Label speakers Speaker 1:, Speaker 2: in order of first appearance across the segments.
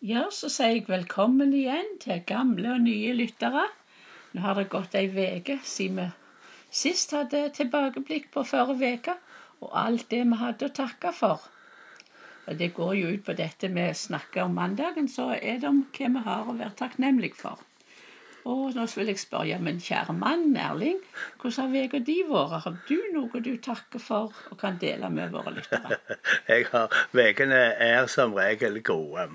Speaker 1: Ja, så sier jeg velkommen igjen til gamle og nye lyttere. Nå har det gått ei uke siden vi sist hadde tilbakeblikk på forrige uke, og alt det vi hadde å takke for. Og Det går jo ut på dette med å snakke om mandagen, så er det om hva vi har å være takknemlig for. Og nå vil jeg spørre min kjære mann Erling, hvordan har uka di vært? Har du noe du takker for og kan dele med våre lyttere?
Speaker 2: jeg har Ukene er som regel gode.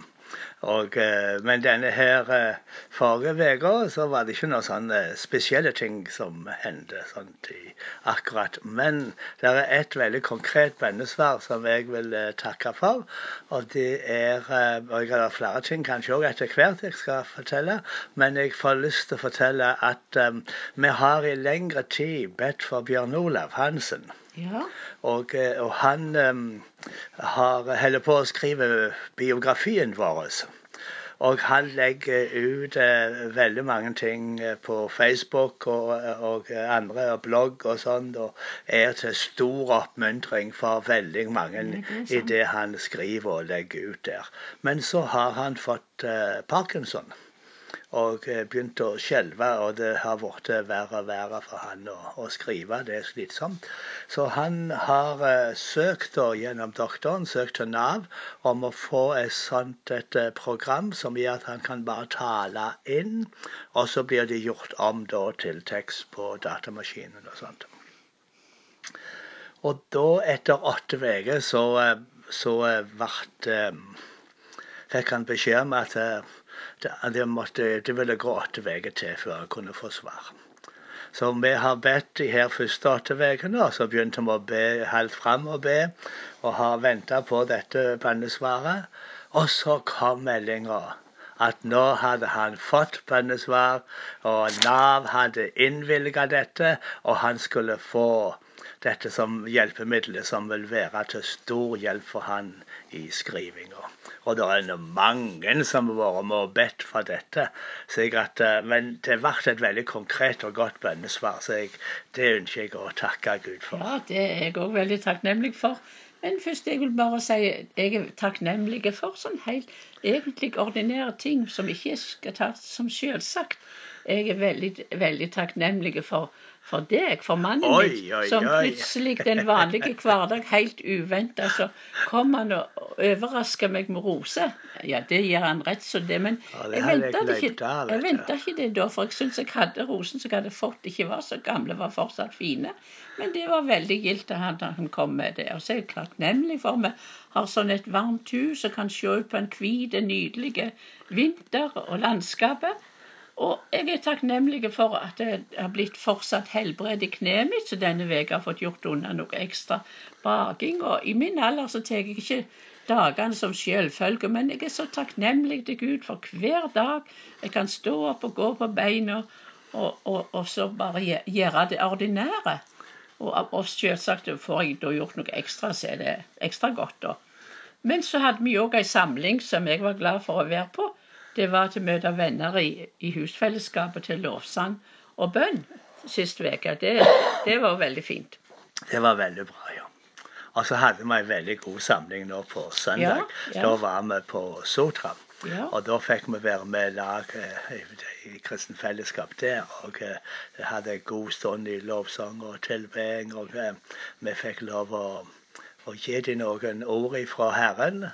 Speaker 2: Og, eh, men denne her eh, forrige uka så var det ikke noen sånne spesielle ting som hendte sånt i akkurat. Men det er et veldig konkret bønnesvar som jeg vil eh, takke for. Og det er Og jeg har flere ting kanskje òg etter hvert jeg skal fortelle. Men jeg får lyst til å fortelle at um, vi har i lengre tid bedt for Bjørn Olav Hansen.
Speaker 1: Ja.
Speaker 2: Og, og, han um, har holder på å skrive biografien vår. Og han legger ut eh, veldig mange ting eh, på Facebook og, og andre og blogg og sånn, og er til stor oppmuntring for veldig mange i det han skriver og legger ut der. Men så har han fått eh, parkinson og eh, begynte å skjelve. Og det har blitt verre og verre for han å, å, skrive. Det er slitsomt. Så han har uh, søkt da, gjennom doktoren søkt til Nav om å få et sånt et uh, program som gjør at han kan bare tale inn, og så blir det gjort om da til tekst på datamaskinen og sånt. Og da, etter åtte uker, så, så ble fikk han beskjed om at det, måtte, det ville gå åtte uker til før jeg kunne få svar. Så vi har bedt de her første åtte ukene, så begynte vi å be helt fram og be, og har venta på dette bønnesvaret. Og så kom meldinga at nå hadde han fått bønnesvar, og Nav hadde innvilga dette, og han skulle få dette som hjelpemiddelet som vil være til stor hjelp for han i skrivinga. Og det er mange som har vært med og bedt for dette. At, eh, men det ble et veldig konkret og godt bønnesvar, så jeg, det ønsker jeg å takke Gud for.
Speaker 1: Ja, det er jeg òg veldig takknemlig for. Men først jeg vil bare si jeg er takknemlig for sånn helt egentlig ordinære ting som ikke skal tas som selvsagt. Jeg er veldig, veldig takknemlig for for deg, for mannen
Speaker 2: oi,
Speaker 1: min,
Speaker 2: oi,
Speaker 1: som plutselig den vanlige hverdag helt uventa så kom han og overraska meg med roser. Ja, det gjør han rett som det, men
Speaker 2: ja,
Speaker 1: det jeg venta ikke, jeg ikke det da, for jeg syns jeg hadde rosen som jeg hadde fått, ikke var så gamle, var fortsatt fine. Men det var veldig gildt at han kom med det. Og så er jeg takknemlig for vi har sånn et varmt hus og kan se ut på en hvit, nydelig vinter og landskapet. Og jeg er takknemlig for at jeg har blitt fortsatt helbredet i kneet mitt, så denne uka har fått gjort unna noe ekstra baking. Og i min alder så tar jeg ikke dagene som selvfølge, men jeg er så takknemlig til Gud for hver dag jeg kan stå opp og gå på beina og, og, og så bare gjøre det ordinære. Og, og selvsagt får jeg da gjort noe ekstra, så er det ekstra godt, da. Men så hadde vi òg ei samling som jeg var glad for å være på det var til møte venner i, i husfellesskapet til lovsang og bønn sist uke. Det, det, var veldig fint.
Speaker 2: Det var veldig bra, ja. Og så hadde vi en veldig god samling nå på søndag. Ja, ja. Da var vi på Sotra. Ja. Og da fikk vi være med lag eh, i kristent fellesskap der. Og eh, hadde en god stund i lovsang og tilbeding. Og eh, vi fikk lov å gi dem noen ord fra Herren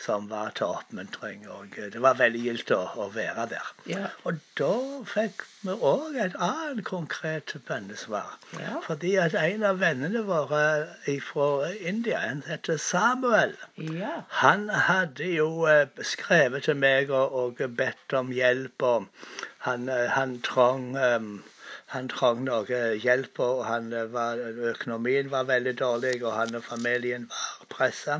Speaker 2: som var til oppmuntring. Og det var veldig gildt å, å, være der.
Speaker 1: Ja.
Speaker 2: Og da fikk vi òg et annet konkret bønnesvar.
Speaker 1: Ja.
Speaker 2: Fordi at en av vennene våre fra India, han heter Samuel,
Speaker 1: ja.
Speaker 2: han hadde jo eh, skrevet til meg og, og bedt om hjelp. og han, eh, han trong um, han trang noe hjelp, og han var, økonomien var veldig dårlig, og han og familien var pressa.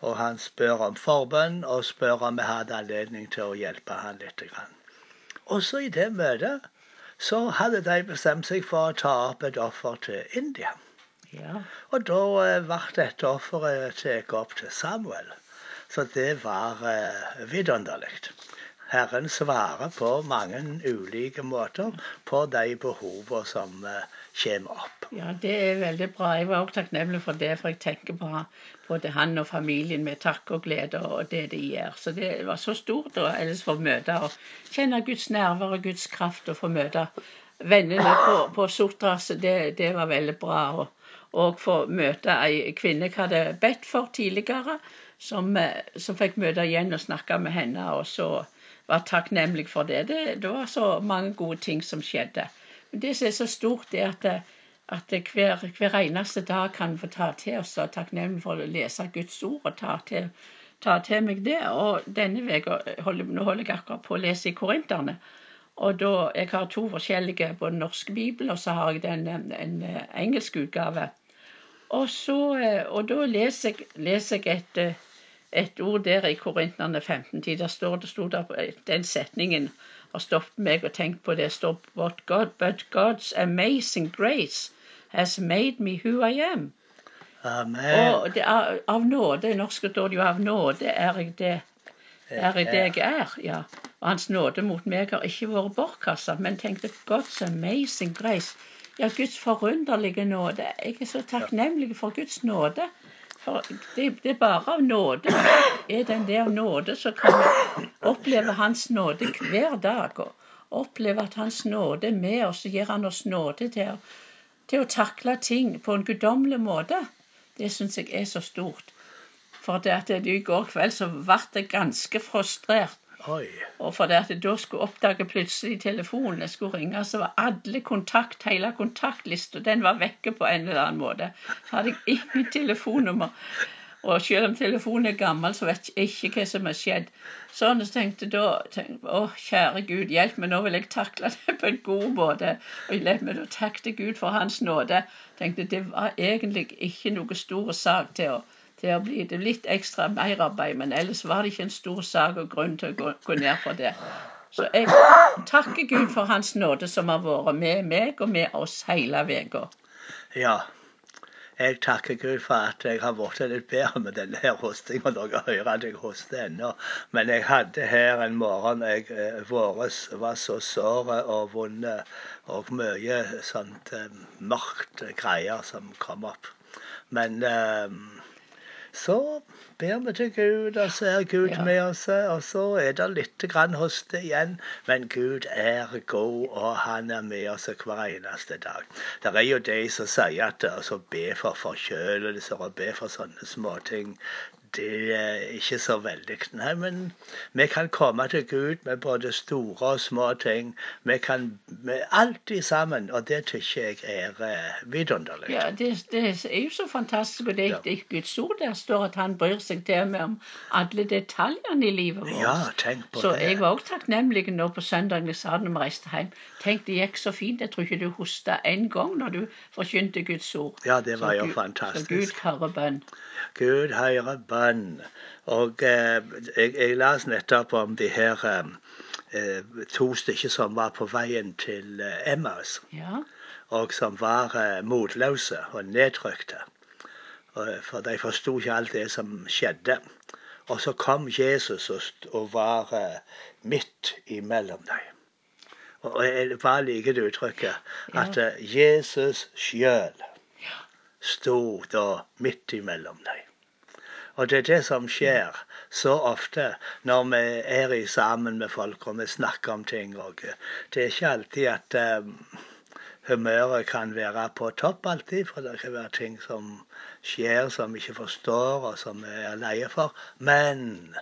Speaker 2: Og han spør om forbønn, og spør om vi hadde anledning til å hjelpe han litt. Og så i det møtet så hadde de bestemt seg for å ta opp et offer til India.
Speaker 1: Ja.
Speaker 2: Og da eh, ble dette offeret tatt opp til Samuel. Så det var vidunderlig. Herren svarer på mange ulike måter på de behovene som eh, kommer opp.
Speaker 1: Ja, det er veldig bra. Jeg var også takknemlig for det, for jeg tenker på både han og familien med takk og glede og det de gjør. Så det var så stort å få møte og kjenne Guds nerver og Guds kraft og få møte vennene på, på Sotras. Det, det, var veldig bra. Og få møte ei kvinne jeg hadde bedt for tidligere, som, som fikk møte igjen og snakke med henne. og så var takknemlig for det. det. det. var så mange gode ting som skjedde. Men det som er så stort, er at at hver, hver, eneste dag kan få ta til oss og takknemlig for å lese Guds ord og ta til, ta til meg det. Og denne uka nå holder jeg akkurat på å lese i Korinterne. Og da, Jeg har to forskjellige, både norske bibel og så har jeg den, en, en engelsk utgave. Og, så, og da leser jeg, leser jeg et, et, ord der i Korinterne 15. Der står det, stod der, den setningen har stoppet meg og tenkt på det. står but, God, but God's amazing grace has made me who I am.
Speaker 2: Amen.
Speaker 1: Og er, av nåde, norsk står det jo av nåde er jeg det, er jeg det jeg er. ja. Og Hans nåde mot meg har ikke vært bortkasta, men tenkte God's amazing grace. Ja, Guds forunderlige nåde. Jeg er så takknemlig for Guds nåde. For det, det, er bare av nåde. Er den der nåde, så kan vi oppleve Hans nåde hver dag. Og oppleve at Hans nåde er med oss, og gir Han oss nåde til til å takle ting på en guddommelig måte. Det syns jeg er så stort. For det at i går kveld så ble jeg ganske frustrert
Speaker 2: Oi.
Speaker 1: Og fordi at jeg da skulle oppdage plutselig telefonen jeg skulle ringe, så var alle kontakt, hele kontaktlista den var vekke på en eller annen måte. Så hadde jeg ingen telefonnummer. Og selv om telefonen er gammel, så vet jeg ikke hva som har skjedd. Sånn, så tenkte jeg da tenkte, Å, kjære Gud, hjelp meg, nå vil jeg takle det på en god måte. Og jeg let meg da takke Gud for Hans nåde. tenkte Det var egentlig ikke noe stor sak til å til å bli det litt ekstra merarbeid, men ellers var det ikke en stor sak og grunn til å gå, ned for det. Så jeg takker Gud for Hans nåde som har vært med meg og med oss hele uka.
Speaker 2: Ja. Jeg takker Gud for at jeg har blitt litt bedre med denne her hostinga. Dere hører at jeg hoster ennå. Men jeg hadde her en morgen jeg eh, våres var så sår og vond og mye sånt eh, mørkt greier som kom opp. Men eh, så ber vi til Gud, og så er Gud ja. med oss. Og så er det litt grann det igjen. Men Gud er god, og han er med oss hver eneste dag. Det er jo de som sier at å be for forkjølelser og be for sånne småting, det er ikke så veldig. Nei, men vi kan komme til Gud med både store og små ting. Vi kan med alltid sammen, og det syns jeg er uh, vidunderlig.
Speaker 1: Ja, det, det, er jo så fantastisk, og det er ja. Guds ord der står at han bryr seg til med om alle detaljene i livet vårt.
Speaker 2: Ja, tenk på
Speaker 1: så
Speaker 2: det.
Speaker 1: jeg var også takknemlig nå på søndag jeg sa det når vi reiste hjem. Tenk, det gikk så fint. Jeg tror ikke du hosta en gang når du forkynte Guds ord.
Speaker 2: Ja, det var
Speaker 1: så
Speaker 2: jo
Speaker 1: Gud,
Speaker 2: fantastisk.
Speaker 1: Så Gud hører bønn.
Speaker 2: Gud hører bønn. Og eh, jeg, jeg las nettopp om de her eh, to stykker som var på veien til eh, Emmaus.
Speaker 1: Ja.
Speaker 2: Og som var motløse og nedtrykte. For de forsto ikke alt det som skjedde. Og så kom Jesus og, og var midt imellom dem. Og jeg bare liker det uttrykket at. Jesus sjøl sto da midt imellom dem. Og det er det som skjer så ofte når vi er i sammen med folk og vi snakker om ting. Og det er ikke alltid at um, humøret kan være på topp alltid, for det kan være ting som skjer som vi ikke forstår, og som vi er leie for. Men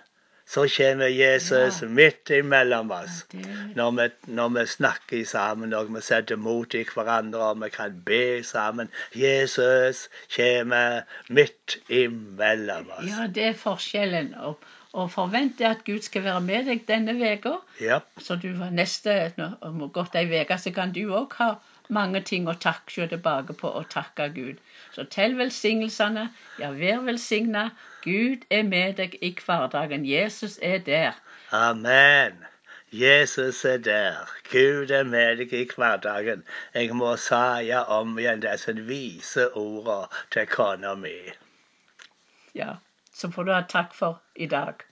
Speaker 2: så kommer Jesus ja. midt imellom oss. Ja, når, vi, når, vi, snakker sammen og vi setter mot i hverandre og vi kan be sammen. Jesus kommer midt imellom oss.
Speaker 1: Ja, det er forskjellen. Og, og forvente at Gud skal være med deg denne uka.
Speaker 2: Ja.
Speaker 1: Så du neste om godt ei uke, så kan du òg ha mange ting å takke tilbake på og takke Gud. Så tell velsignelsene. Ja, vær velsigna. Gud er med deg i hverdagen. Jesus er der.
Speaker 2: Amen. Jesus er der. Gud er med deg i hverdagen. Jeg må si om igjen disse vise ordene til kona mi.
Speaker 1: Ja, så får du ha takk for i dag.